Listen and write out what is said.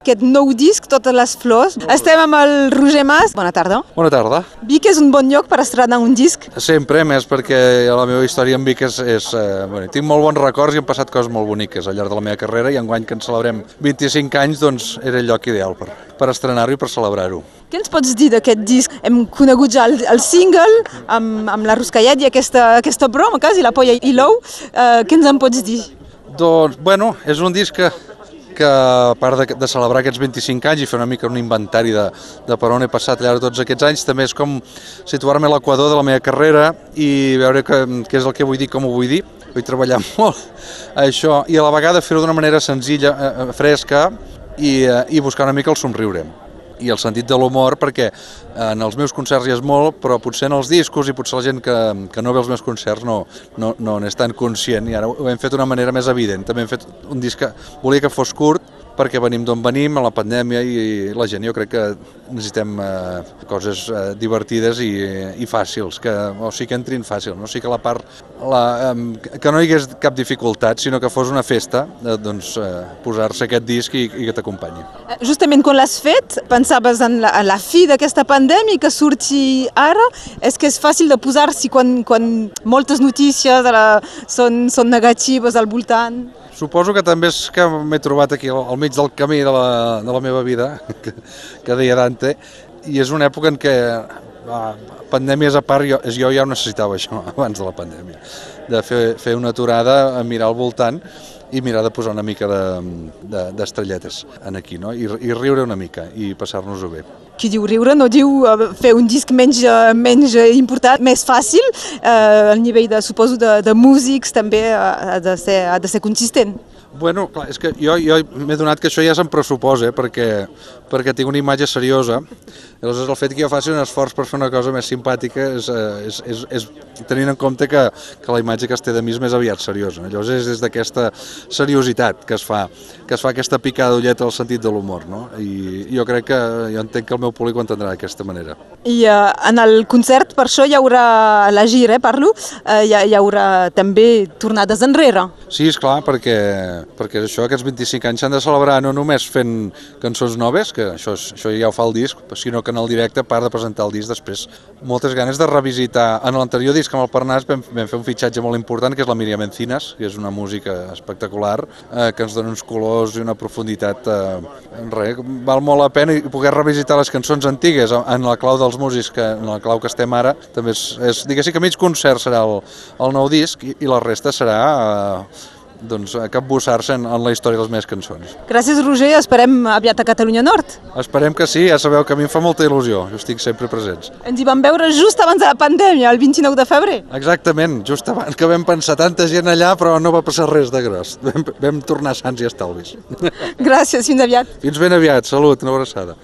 Aquest nou disc, Totes les flors. Estem amb el Roger Mas. Bona tarda. Bona tarda. Vic és un bon lloc per estrenar un disc. Sempre, més perquè la meva història amb Vic és... és eh, bueno, tinc molt bons records i han passat coses molt boniques al llarg de la meva carrera i enguany que en celebrem 25 anys, doncs era el lloc ideal per, per estrenar-ho i per celebrar-ho. Què ens pots dir d'aquest disc? Hem conegut ja el, el single amb, amb la Ruscallet i aquesta, aquesta broma, quasi, la polla i l'ou. Eh, què ens en pots dir? Doncs, bueno, és un disc que, que a part de, de celebrar aquests 25 anys i fer una mica un inventari de, de per on he passat al llarg de tots aquests anys, també és com situar-me a l'equador de la meva carrera i veure què és el que vull dir, com ho vull dir. Vull treballar molt això i a la vegada fer-ho d'una manera senzilla, eh, eh, fresca i, eh, i buscar una mica el somriure i el sentit de l'humor, perquè en els meus concerts hi és molt, però potser en els discos i potser la gent que, que no ve als meus concerts no, no, no n'és tan conscient i ara ho hem fet d'una manera més evident. També hem fet un disc que volia que fos curt, perquè venim d'on venim, a la pandèmia, i la gent jo crec que necessitem eh, coses eh, divertides i, i fàcils, que, o sigui que entrin fàcil, no? o sigui que la part, la, eh, que no hi hagués cap dificultat, sinó que fos una festa, eh, doncs eh, posar-se aquest disc i, i que t'acompanyi. Justament quan l'has fet, pensaves en la, en la fi d'aquesta pandèmia que surti ara, és que és fàcil de posar-s'hi quan, quan moltes notícies la, són, són negatives al voltant? Suposo que també és que m'he trobat aquí al mig del camí de la, de la meva vida, que, que deia Dante, i és una època en què, pandèmies a part, jo, jo ja ho necessitava això abans de la pandèmia, de fer, fer una aturada, mirar al voltant i mirar de posar una mica d'estrelletes de, de, en aquí, no? I, i riure una mica i passar-nos-ho bé. Qui diu riure no diu uh, fer un disc menys, uh, menys important, més fàcil, uh, el nivell, de, suposo, de, de músics també ha, de ser, ha de ser consistent. Bueno, clar, és que jo, jo m'he donat que això ja se'm pressuposa, perquè, perquè tinc una imatge seriosa. Llavors, el fet que jo faci un esforç per fer una cosa més simpàtica és, és, és, és tenint en compte que, que la imatge que es té de mi és més aviat seriosa. Llavors, és des d'aquesta seriositat que es fa, que es fa aquesta picada d'ulleta al sentit de l'humor, no? I jo crec que, jo entenc que el meu públic ho entendrà d'aquesta manera. I uh, en el concert, per això hi haurà la gira, eh, parlo, uh, hi, hi haurà també tornades enrere. Sí, és clar, perquè perquè això, aquests 25 anys s'han de celebrar no només fent cançons noves, que això, això ja ho fa el disc, sinó que en el directe, a part de presentar el disc, després moltes ganes de revisitar. En l'anterior disc, amb el Parnàs, vam, vam fer un fitxatge molt important, que és la Míriam Encinas, que és una música espectacular, eh, que ens dona uns colors i una profunditat. Eh, res, val molt la pena poder revisitar les cançons antigues en la clau dels músics, que, en la clau que estem ara, també és, és diguéssim que mig concert serà el, el nou disc i, i la resta serà eh, doncs, capbussar-se en, en la història de les meves cançons. Gràcies, Roger. Esperem aviat a Catalunya Nord. Esperem que sí. Ja sabeu que a mi em fa molta il·lusió. Jo estic sempre presents. Ens hi vam veure just abans de la pandèmia, el 29 de febrer. Exactament, just abans que vam pensar tanta gent allà, però no va passar res de gros. Vam, vam tornar sants i estalvis. Gràcies, fins aviat. Fins ben aviat. Salut, una abraçada.